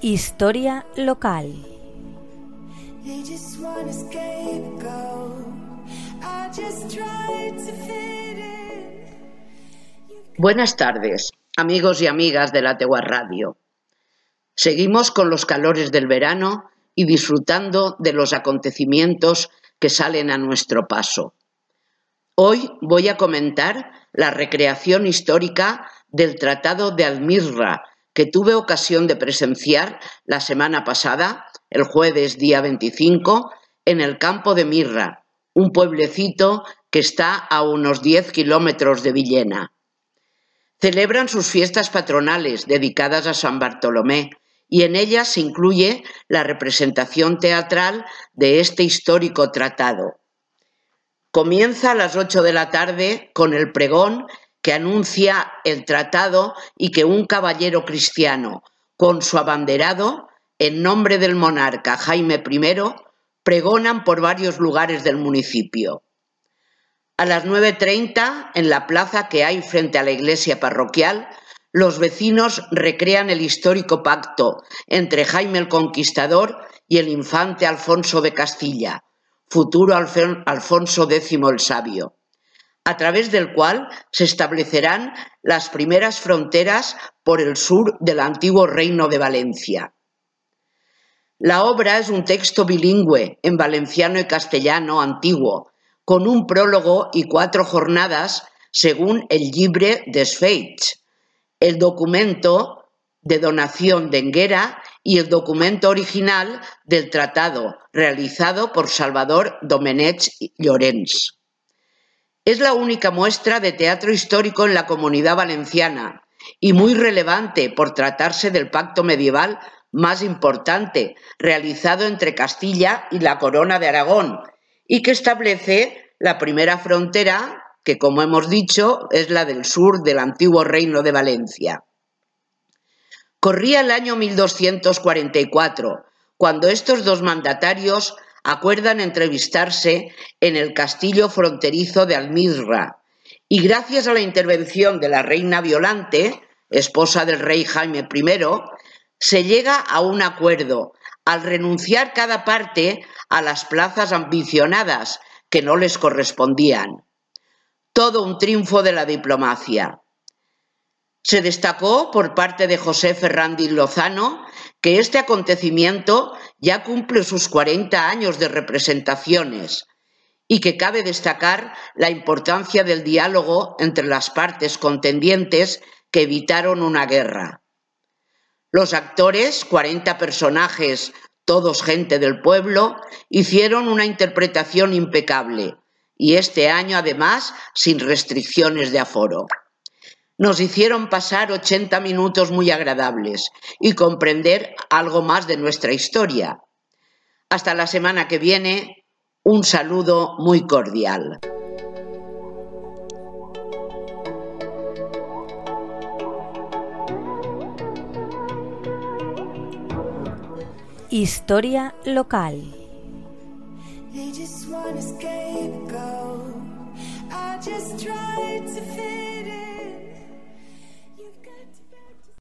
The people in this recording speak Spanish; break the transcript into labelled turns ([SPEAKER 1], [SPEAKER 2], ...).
[SPEAKER 1] Historia local.
[SPEAKER 2] Buenas tardes, amigos y amigas de la Tegua Radio. Seguimos con los calores del verano y disfrutando de los acontecimientos que salen a nuestro paso. Hoy voy a comentar la recreación histórica del Tratado de Almirra, que tuve ocasión de presenciar la semana pasada, el jueves día 25, en el campo de Mirra, un pueblecito que está a unos 10 kilómetros de Villena. Celebran sus fiestas patronales dedicadas a San Bartolomé y en ellas se incluye la representación teatral de este histórico tratado. Comienza a las 8 de la tarde con el pregón que anuncia el tratado y que un caballero cristiano, con su abanderado, en nombre del monarca Jaime I, pregonan por varios lugares del municipio. A las 9.30, en la plaza que hay frente a la iglesia parroquial, los vecinos recrean el histórico pacto entre Jaime el Conquistador y el infante Alfonso de Castilla, futuro Alfonso X el Sabio a través del cual se establecerán las primeras fronteras por el sur del antiguo reino de Valencia. La obra es un texto bilingüe en valenciano y castellano antiguo, con un prólogo y cuatro jornadas según el Libre des Feits, el documento de donación de Enguera y el documento original del tratado realizado por Salvador Domenech Llorens. Es la única muestra de teatro histórico en la comunidad valenciana y muy relevante por tratarse del pacto medieval más importante realizado entre Castilla y la Corona de Aragón y que establece la primera frontera que, como hemos dicho, es la del sur del antiguo reino de Valencia. Corría el año 1244, cuando estos dos mandatarios acuerdan entrevistarse en el castillo fronterizo de Almirra y gracias a la intervención de la reina Violante, esposa del rey Jaime I, se llega a un acuerdo al renunciar cada parte a las plazas ambicionadas que no les correspondían. Todo un triunfo de la diplomacia. Se destacó por parte de José Ferrandi Lozano que este acontecimiento ya cumple sus 40 años de representaciones y que cabe destacar la importancia del diálogo entre las partes contendientes que evitaron una guerra. Los actores, 40 personajes, todos gente del pueblo, hicieron una interpretación impecable y este año además sin restricciones de aforo. Nos hicieron pasar 80 minutos muy agradables y comprender algo más de nuestra historia. Hasta la semana que viene, un saludo muy cordial.
[SPEAKER 1] Historia local. I just